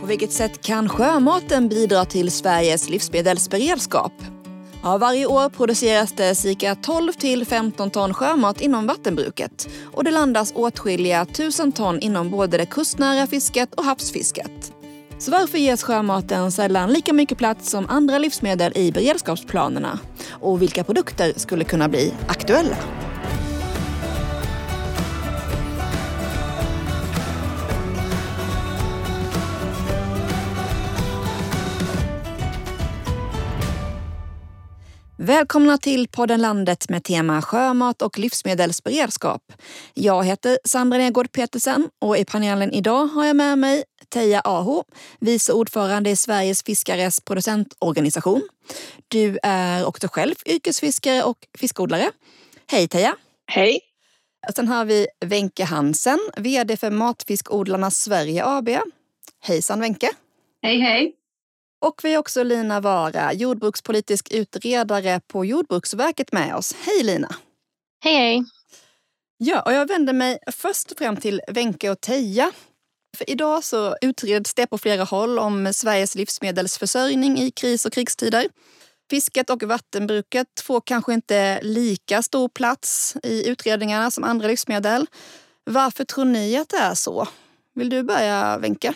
På vilket sätt kan sjömaten bidra till Sveriges livsmedelsberedskap? Ja, varje år produceras det cirka 12 till 15 ton sjömat inom vattenbruket och det landas åtskilliga tusen ton inom både det kustnära fisket och havsfisket. Så varför ges sjömaten sällan lika mycket plats som andra livsmedel i beredskapsplanerna? Och vilka produkter skulle kunna bli aktuella? Välkomna till podden Landet med tema sjömat och livsmedelsberedskap. Jag heter Sandra Negård Petersen och i panelen idag har jag med mig Teija Aho, vice ordförande i Sveriges fiskares producentorganisation. Du är också själv yrkesfiskare och fiskodlare. Hej Teija! Hej! Sen har vi Wenke Hansen, vd för Matfiskodlarna Sverige AB. Hejsan Wenke! Hej hej! Och vi har också Lina Vara, jordbrukspolitisk utredare på Jordbruksverket med oss. Hej Lina! Hej hej! Ja, och jag vänder mig först fram till Wenke och Teija. För idag så utreds det på flera håll om Sveriges livsmedelsförsörjning i kris och krigstider. Fisket och vattenbruket får kanske inte lika stor plats i utredningarna som andra livsmedel. Varför tror ni att det är så? Vill du börja, Wenke?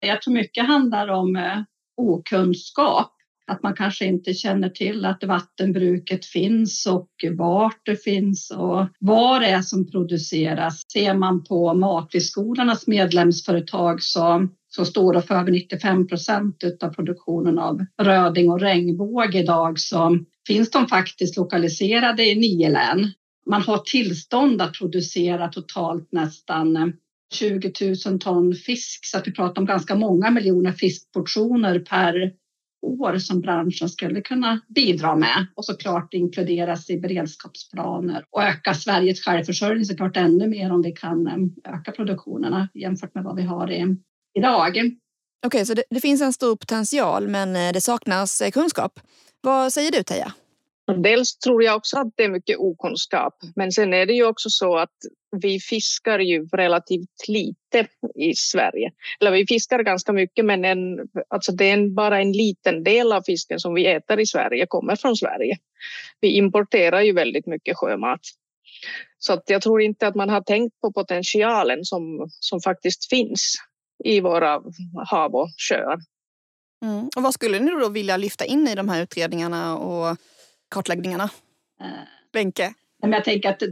Jag tror mycket handlar om eh, okunskap. Att man kanske inte känner till att vattenbruket finns och vart det finns och vad det är som produceras. Ser man på Matfiskodlarnas medlemsföretag så, så står det för över 95 procent av produktionen av röding och regnbåge idag så finns de faktiskt lokaliserade i nio län. Man har tillstånd att producera totalt nästan 20 000 ton fisk så att vi pratar om ganska många miljoner fiskportioner per år som branschen skulle kunna bidra med och såklart inkluderas i beredskapsplaner och öka Sveriges självförsörjning såklart ännu mer om vi kan eh, öka produktionerna jämfört med vad vi har i, idag. Okej, okay, så det, det, finns en stor potential men eh, det saknas eh, kunskap. Vad säger du Teija? Dels tror jag också att det är mycket okunskap, men sen är det ju också så att vi fiskar ju relativt lite i Sverige. Eller vi fiskar ganska mycket men en, alltså det är en, bara en liten del av fisken som vi äter i Sverige kommer från Sverige. Vi importerar ju väldigt mycket sjömat. Så att jag tror inte att man har tänkt på potentialen som, som faktiskt finns i våra hav och sjöar. Mm. Och vad skulle ni då vilja lyfta in i de här utredningarna och kartläggningarna? Benke? Eh, jag tänker att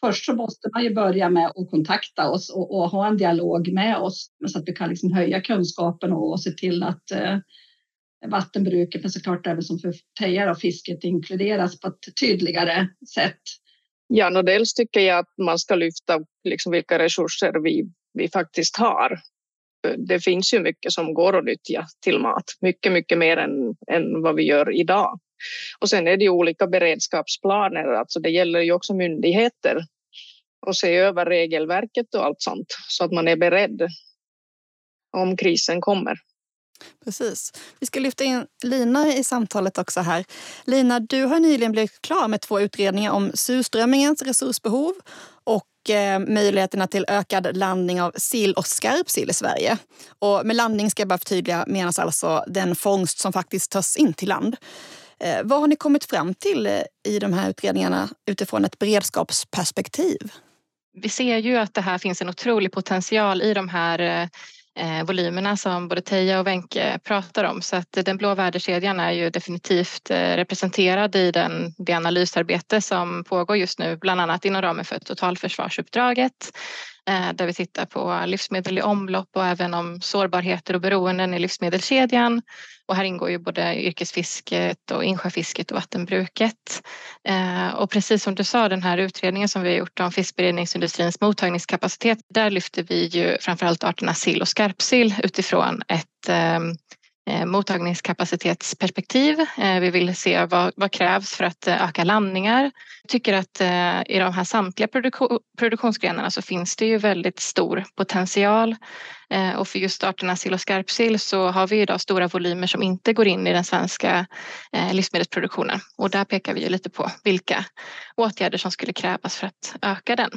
först så måste man ju börja med att kontakta oss och, och ha en dialog med oss så att vi kan liksom höja kunskapen och, och se till att eh, vattenbruket, men såklart även som för tejar och fisket inkluderas på ett tydligare sätt. Ja, och dels tycker jag att man ska lyfta liksom vilka resurser vi, vi faktiskt har. Det finns ju mycket som går att nyttja till mat, mycket, mycket mer än, än vad vi gör idag. Och sen är det ju olika beredskapsplaner, alltså det gäller ju också myndigheter och se över regelverket och allt sånt så att man är beredd om krisen kommer. Precis. Vi ska lyfta in Lina i samtalet också här. Lina, du har nyligen blivit klar med två utredningar om surströmmingens resursbehov och eh, möjligheterna till ökad landning av sill och skarpsill i Sverige. Och med landning ska jag bara förtydliga menas alltså den fångst som faktiskt tas in till land. Eh, vad har ni kommit fram till eh, i de här utredningarna utifrån ett beredskapsperspektiv? Vi ser ju att det här finns en otrolig potential i de här eh, eh volymerna som både Teija och Wenke pratar om. Så att den blå värdekedjan är ju definitivt representerad i den, det analysarbete som pågår just nu, bland annat inom ramen för totalförsvarsuppdraget Eh, där vi tittar på livsmedel i omlopp och även om sårbarheter och beroenden i livsmedelskedjan och här ingår ju både yrkesfisket och insjöfisket och vattenbruket. Eh, och precis som du sa, den här utredningen som vi har gjort om fiskberedningsindustrins mottagningskapacitet, där lyfter vi ju framförallt arterna sill och skarpsill utifrån ett ehm, Eh, mottagningskapacitetsperspektiv. Eh, vi vill se vad, vad krävs för att eh, öka landningar. Jag tycker att i de här samtliga produktion, produktionsgrenarna så finns det ju väldigt stor potential och för just arterna sill och skarpsill så har vi idag stora volymer som inte går in i den svenska livsmedelsproduktionen och där pekar vi ju lite på vilka åtgärder som skulle krävas för att öka den.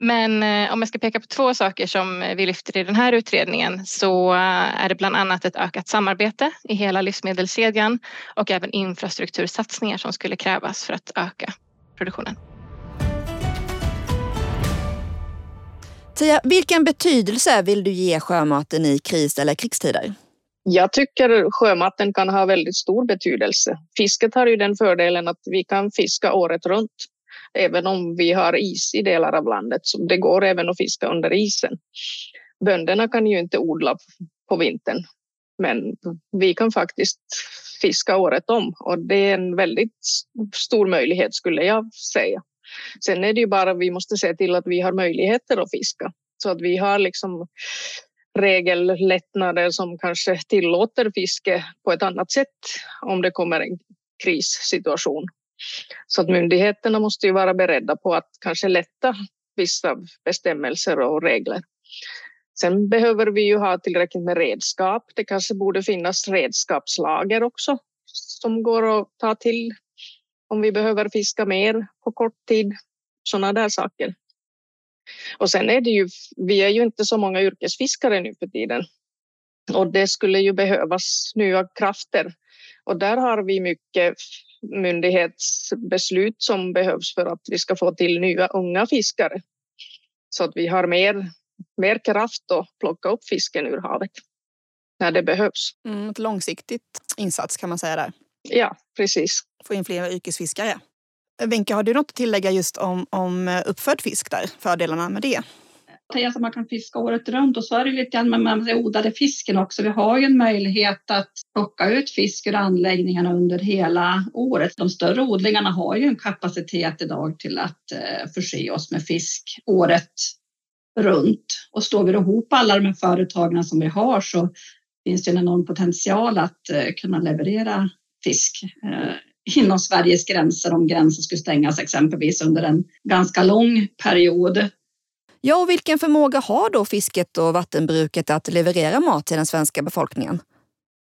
Men eh, om jag ska peka på två saker som vi lyfter i den här utredningen så eh, är det bland annat ett ökat samarbete i hela livsmedelskedjan och även infrastruktursatsningar som skulle krävas för att öka produktionen. Tia, vilken betydelse vill du ge sjömaten i kris eller krigstider? Jag tycker sjömaten kan ha väldigt stor betydelse. Fisket har ju den fördelen att vi kan fiska året runt. Även om vi har is i delar av landet. Så det går även att fiska under isen. Bönderna kan ju inte odla på vintern. Men vi kan faktiskt fiska året om. Och det är en väldigt stor möjlighet skulle jag säga. Sen är det ju bara vi måste se till att vi har möjligheter att fiska. Så att vi har liksom regellättnader som kanske tillåter fiske på ett annat sätt om det kommer en krissituation. Så att myndigheterna måste ju vara beredda på att kanske lätta vissa bestämmelser och regler. Sen behöver vi ju ha tillräckligt med redskap. Det kanske borde finnas redskapslager också som går att ta till om vi behöver fiska mer på kort tid. Sådana där saker. Och sen är det ju, vi är ju inte så många yrkesfiskare nu för tiden. Och det skulle ju behövas nya krafter. Och där har vi mycket myndighetsbeslut som behövs för att vi ska få till nya unga fiskare. Så att vi har mer, mer kraft att plocka upp fisken ur havet när det behövs. Mm, ett långsiktigt insats kan man säga där. Ja, precis. Få in fler yrkesfiskare. Wenche, har du något att tillägga just om, om uppfödd fisk där? Fördelarna med det? Alltså man kan fiska året runt och så är det lite grann med den odlade fisken också. Vi har ju en möjlighet att plocka ut fisk ur anläggningarna under hela året. De större odlingarna har ju en kapacitet idag till att eh, förse oss med fisk året runt. Och står vi ihop alla de här företagen som vi har så finns det en enorm potential att eh, kunna leverera fisk eh, inom Sveriges gränser om gränsen skulle stängas exempelvis under en ganska lång period. Ja, och vilken förmåga har då fisket och vattenbruket att leverera mat till den svenska befolkningen?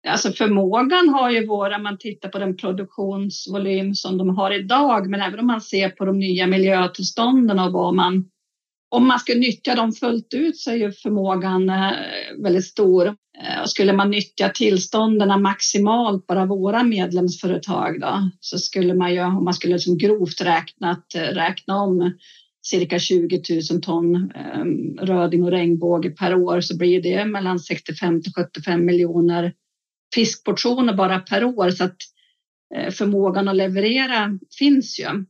Alltså förmågan har ju våra, man tittar på den produktionsvolym som de har idag, men även om man ser på de nya miljötillstånden och vad man om man ska nyttja dem fullt ut så är ju förmågan eh, väldigt stor. Eh, skulle man nyttja tillstånden maximalt, bara våra medlemsföretag då, så skulle man ju, om man skulle liksom grovt räknat, eh, räkna om cirka 20 000 ton ehm, röding och regnbåge per år så blir det mellan 65 till 75 miljoner fiskportioner bara per år. Så att eh, förmågan att leverera finns ju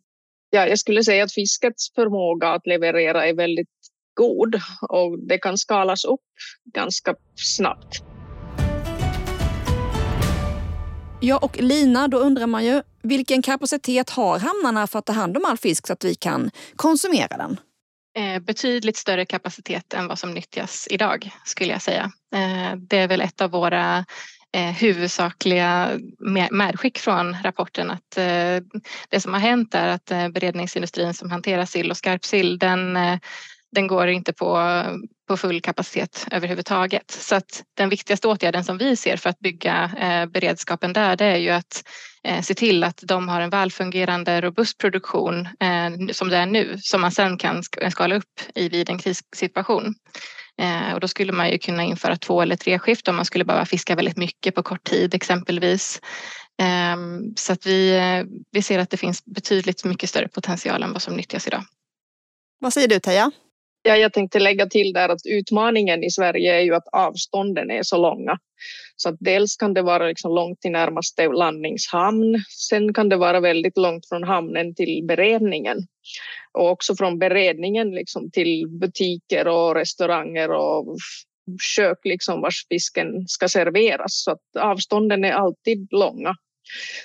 ja, jag skulle säga att fiskets förmåga att leverera är väldigt god och det kan skalas upp ganska snabbt. Ja, och Lina, då undrar man ju vilken kapacitet har hamnarna för att ta hand om all fisk så att vi kan konsumera den? Eh, betydligt större kapacitet än vad som nyttjas idag skulle jag säga. Eh, det är väl ett av våra eh, huvudsakliga medskick från rapporten att det som har hänt är att beredningsindustrin som hanterar sill och skarpsill den, den går inte på, på full kapacitet överhuvudtaget. Så att den viktigaste åtgärden som vi ser för att bygga eh, beredskapen där det är ju att eh, se till att de har en välfungerande robust produktion eh, som det är nu som man sen kan skala upp i vid en krissituation. Eh, och då skulle man ju kunna införa två eller tre skift om man skulle behöva fiska väldigt mycket på kort tid exempelvis. Eh, så att vi, eh, vi ser att det finns betydligt mycket större potential än vad som nyttjas idag. Vad säger du Teija? Ja, jag tänkte lägga till där att utmaningen i Sverige är ju att avstånden är så långa. Så att dels kan det vara liksom långt till närmaste landningshamn. Sen kan det vara väldigt långt från hamnen till beredningen. Och också från beredningen liksom till butiker och restauranger och kök liksom vars fisken ska serveras. Så att avstånden är alltid långa.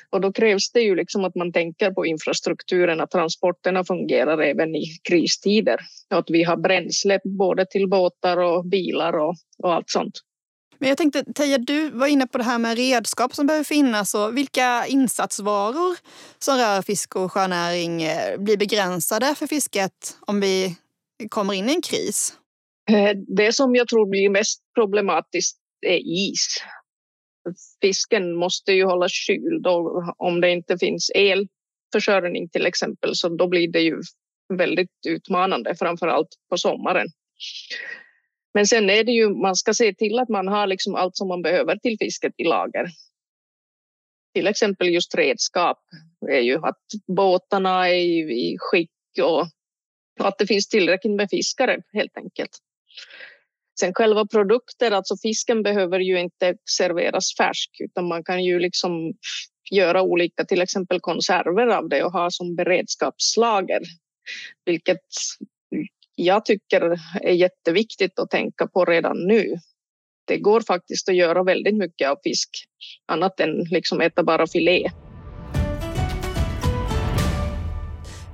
Och då krävs det ju liksom att man tänker på infrastrukturen, att transporterna fungerar även i kristider. Och att vi har bränsle både till båtar och bilar och, och allt sånt. Men jag tänkte, Teija, du var inne på det här med redskap som behöver finnas och vilka insatsvaror som rör fisk och sjönäring eh, blir begränsade för fisket om vi kommer in i en kris? Eh, det som jag tror blir mest problematiskt är is. Fisken måste ju hållas kyld och om det inte finns elförsörjning till exempel så då blir det ju väldigt utmanande, framför allt på sommaren. Men sen är det ju, man ska se till att man har liksom allt som man behöver till fisket i lager. Till exempel just redskap är ju att båtarna är i skick och att det finns tillräckligt med fiskare helt enkelt. Sen själva produkter, alltså fisken behöver ju inte serveras färsk utan man kan ju liksom göra olika, till exempel konserver av det och ha som beredskapslager. Vilket jag tycker är jätteviktigt att tänka på redan nu. Det går faktiskt att göra väldigt mycket av fisk, annat än liksom äta bara filé.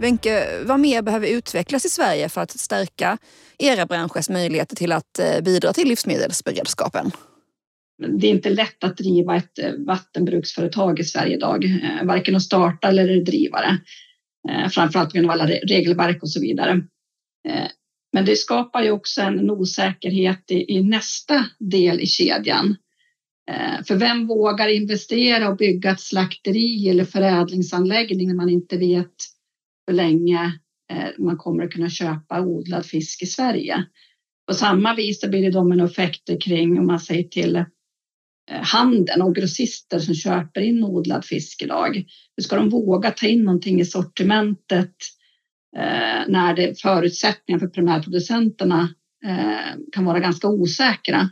Wenche, vad mer behöver utvecklas i Sverige för att stärka era branschers möjligheter till att eh, bidra till livsmedelsberedskapen? Det är inte lätt att driva ett eh, vattenbruksföretag i Sverige idag, eh, varken att starta eller driva det. Framförallt genom alla regelverk och så vidare. Men det skapar ju också en osäkerhet i, i nästa del i kedjan. För vem vågar investera och bygga ett slakteri eller förädlingsanläggning när man inte vet hur länge eh, man kommer att kunna köpa odlad fisk i Sverige. På samma vis blir det dominoeffekter kring om man säger till eh, handeln och grossister som köper in odlad fisk idag. Hur ska de våga ta in någonting i sortimentet eh, när det förutsättningar för primärproducenterna kan vara ganska osäkra?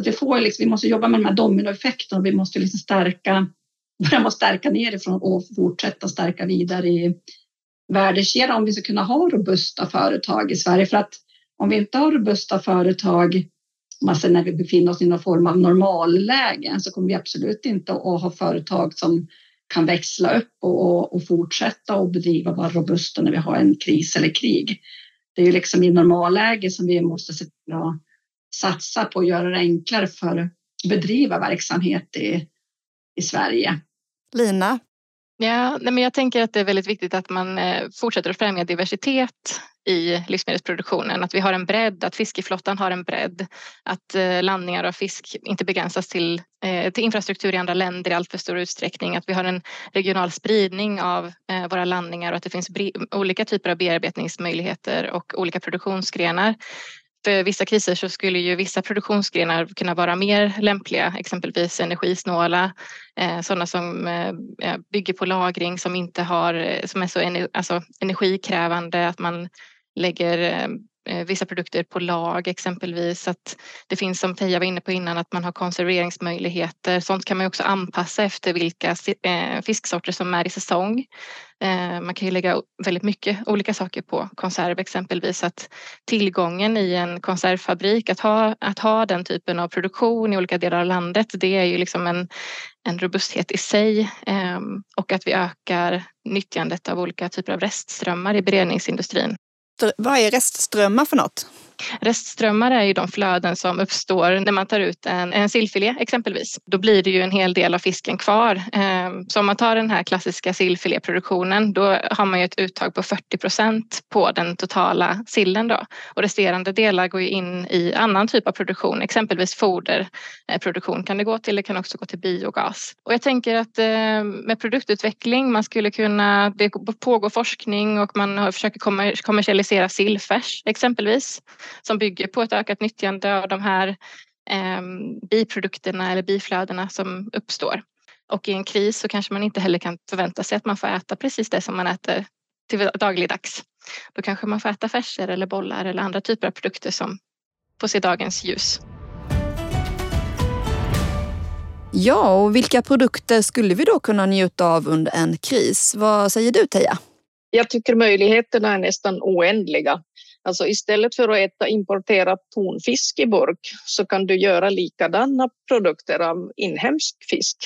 Att vi, får liksom, vi måste jobba med de här dominoeffekterna och vi måste liksom stärka börja med att stärka nerifrån och fortsätta stärka vidare i värdekedjan om vi ska kunna ha robusta företag i Sverige. För att om vi inte har robusta företag alltså när vi befinner oss i någon form av normalläge så kommer vi absolut inte att ha företag som kan växla upp och, och fortsätta och bedriva vara robusta när vi har en kris eller krig. Det är ju liksom i normalläge som vi måste se till att satsa på att göra det enklare för att bedriva verksamhet i, i Sverige. Lina? Ja, men jag tänker att det är väldigt viktigt att man eh, fortsätter att främja diversitet i livsmedelsproduktionen. Att vi har en bredd, att fiskeflottan har en bredd. Att eh, landningar av fisk inte begränsas till, eh, till infrastruktur i andra länder i alltför stor utsträckning. Att vi har en regional spridning av våra landningar och att det finns olika typer av bearbetningsmöjligheter och olika produktionsgrenar vissa kriser så skulle ju vissa produktionsgrenar kunna vara mer lämpliga, exempelvis energisnåla, eh, sådana som eh, bygger på lagring som inte har, eh, som är så alltså energikrävande att man lägger Eh, vissa produkter på lag exempelvis. Att det finns som Teija var inne på innan att man har konserveringsmöjligheter. Sånt kan man också anpassa efter vilka eh, fisksorter som är i säsong. Eh, man kan ju lägga väldigt mycket olika saker på konserv exempelvis. Att tillgången i en konservfabrik, att ha, att ha den typen av produktion i olika delar av landet, det är ju liksom en, en robusthet i sig ehm, och att vi ökar nyttjandet av olika typer av restströmmar i beredningsindustrin vad är restströmmar för något? Restströmmar är ju de flöden som uppstår när man tar ut en, en sillfilé exempelvis. Då blir det ju en hel del av fisken kvar. Ehm, så om man tar den här klassiska sillfiléproduktionen då har man ju ett uttag på 40 procent på den totala sillen då. Och resterande delar går ju in i annan typ av produktion, exempelvis foderproduktion eh, kan det gå till. Det kan också gå till biogas. Och jag tänker att ehm, med produktutveckling, man skulle kunna, det pågår forskning och man försöker kommersialisera sillfärs exempelvis som bygger på ett ökat nyttjande av de här eh, biprodukterna eller biflödena som uppstår. Och i en kris så kanske man inte heller kan förvänta sig att man får äta precis det som man äter till dagligdags. Då kanske man får äta färser eller bollar eller andra typer av produkter som får se dagens ljus. Ja, och vilka produkter skulle vi då kunna njuta av under en kris? Vad säger du Teija? Jag tycker möjligheterna är nästan oändliga. Alltså istället för att äta importerad tonfisk i burk så kan du göra likadana produkter av inhemsk fisk.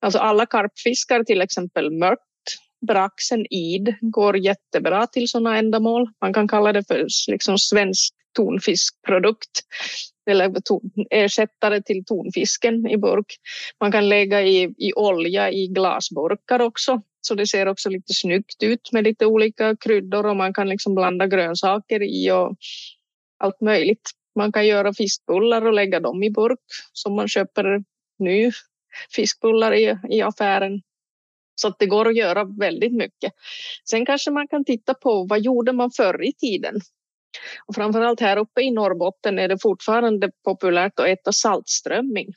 Alltså alla karpfiskar, till exempel mört, braxen, id, går jättebra till sådana ändamål. Man kan kalla det för liksom svensk tonfiskprodukt eller ersättare till tonfisken i burk. Man kan lägga i, i olja i glasburkar också så det ser också lite snyggt ut med lite olika kryddor och man kan liksom blanda grönsaker i och allt möjligt. Man kan göra fiskbullar och lägga dem i burk som man köper nu fiskbullar i, i affären. Så att det går att göra väldigt mycket. Sen kanske man kan titta på vad gjorde man förr i tiden? Och framförallt här uppe i Norrbotten är det fortfarande populärt att äta saltströmming.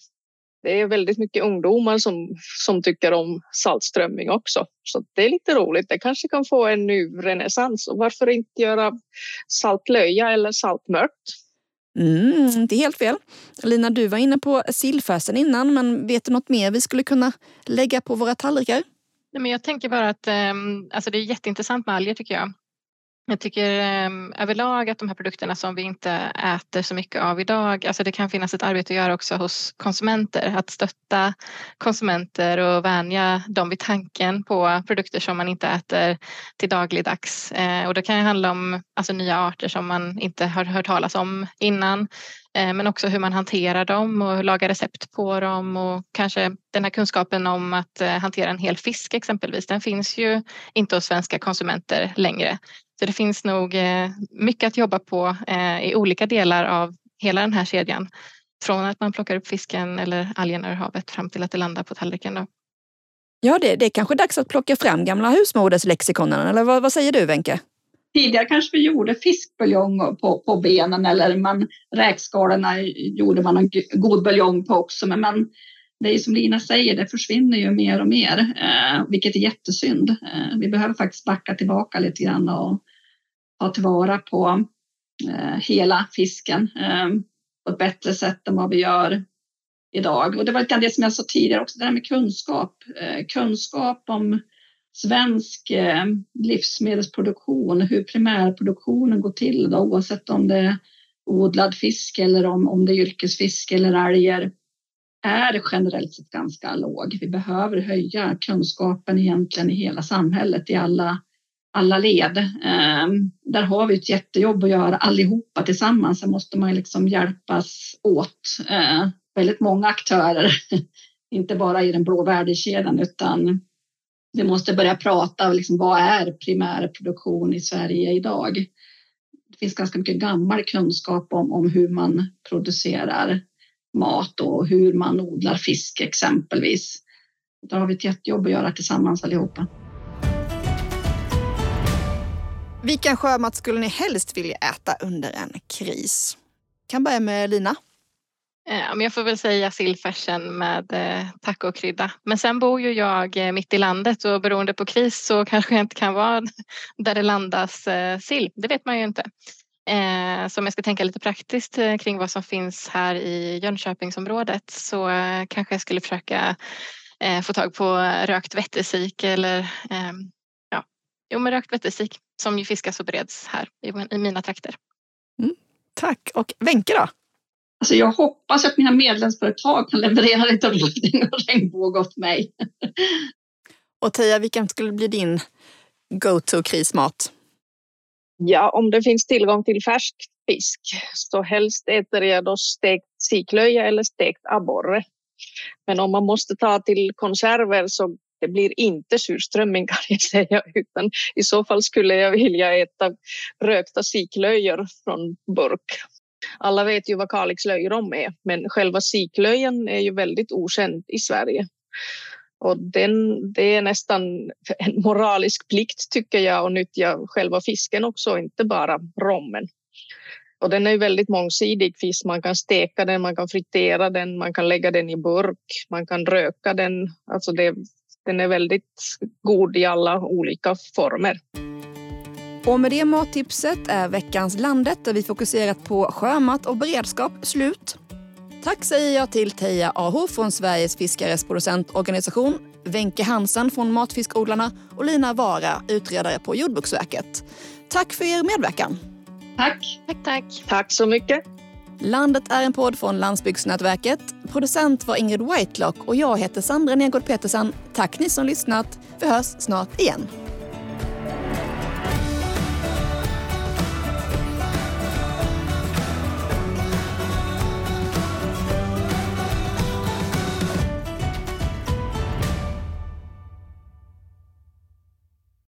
Det är väldigt mycket ungdomar som, som tycker om saltströmming också. Så det är lite roligt. Det kanske kan få en ny renässans. Och varför inte göra saltlöja eller saltmört? Mm, inte helt fel. Lina, du var inne på sillfärsen innan, men vet du något mer vi skulle kunna lägga på våra tallrikar? Nej, men jag tänker bara att um, alltså det är jätteintressant med alger tycker jag. Jag tycker eh, överlag att de här produkterna som vi inte äter så mycket av idag, alltså det kan finnas ett arbete att göra också hos konsumenter, att stötta konsumenter och vänja dem vid tanken på produkter som man inte äter till dagligdags. Eh, och det kan handla om alltså, nya arter som man inte har hört talas om innan, eh, men också hur man hanterar dem och lagar recept på dem och kanske den här kunskapen om att eh, hantera en hel fisk exempelvis, den finns ju inte hos svenska konsumenter längre. Så det finns nog eh, mycket att jobba på eh, i olika delar av hela den här kedjan. Från att man plockar upp fisken eller algerna ur havet fram till att det landar på tallriken. Då. Ja, det, det är kanske dags att plocka fram gamla husmoderslexikonen, eller vad, vad säger du Wenke? Tidigare kanske vi gjorde fiskbuljong på, på benen eller man, räkskalorna gjorde man en god buljong på också. Men man, det är som Lina säger, det försvinner ju mer och mer, eh, vilket är jättesynd. Eh, vi behöver faktiskt backa tillbaka lite grann och ta tillvara på eh, hela fisken eh, på ett bättre sätt än vad vi gör idag. Och det var lite det som jag sa tidigare också, det här med kunskap. Eh, kunskap om svensk eh, livsmedelsproduktion, hur primärproduktionen går till, då, oavsett om det är odlad fisk eller om, om det är yrkesfisk eller alger är generellt sett ganska låg. Vi behöver höja kunskapen egentligen i hela samhället, i alla, alla led. Ehm, där har vi ett jättejobb att göra allihopa tillsammans. Sen måste man liksom hjälpas åt. Ehm, väldigt många aktörer, inte bara i den blå värdekedjan utan vi måste börja prata liksom, vad är primärproduktion i Sverige idag? Det finns ganska mycket gammal kunskap om, om hur man producerar mat och hur man odlar fisk exempelvis. Där har vi ett jättejobb att göra tillsammans allihopa. Vilken sjömat skulle ni helst vilja äta under en kris? Kan börja med Lina. Eh, jag får väl säga sillfärsen med eh, tacokrydda. Men sen bor ju jag eh, mitt i landet och beroende på kris så kanske jag inte kan vara där det landas sill. Det vet man ju inte. Eh, så om jag ska tänka lite praktiskt eh, kring vad som finns här i Jönköpingsområdet så eh, kanske jag skulle försöka eh, få tag på rökt vettesik eller eh, ja, jo, men rökt vettesik som ju fiskas och bereds här i, i mina trakter. Mm, tack. Och Wenke då? Alltså jag hoppas att mina medlemsföretag kan leverera lite rådgivning och regnbåge åt mig. och Teija, vilken skulle bli din go-to krismat? Ja, om det finns tillgång till färsk fisk så helst äter jag då stekt siklöja eller stekt abborre. Men om man måste ta till konserver så det blir inte surströmming kan jag säga, utan i så fall skulle jag vilja äta rökta siklöjor från burk. Alla vet ju vad Kalixlöjrom är, men själva siklöjan är ju väldigt okänd i Sverige. Och den, det är nästan en moralisk plikt tycker jag att nyttja själva fisken också, inte bara rommen. Och den är ju väldigt mångsidig fisk. Man kan steka den, man kan fritera den, man kan lägga den i burk, man kan röka den. Alltså det, den är väldigt god i alla olika former. Och med det mattipset är veckans Landet där vi fokuserat på sjömat och beredskap slut. Tack säger jag till Teija Aho från Sveriges fiskares producentorganisation, Wenke Hansen från Matfiskodlarna och Lina Vara, utredare på Jordbruksverket. Tack för er medverkan. Tack. Tack, tack. Tack så mycket. Landet är en podd från Landsbygdsnätverket. Producent var Ingrid Whitelock och jag heter Sandra Nergård Petersen. Tack ni som lyssnat. Vi hörs snart igen.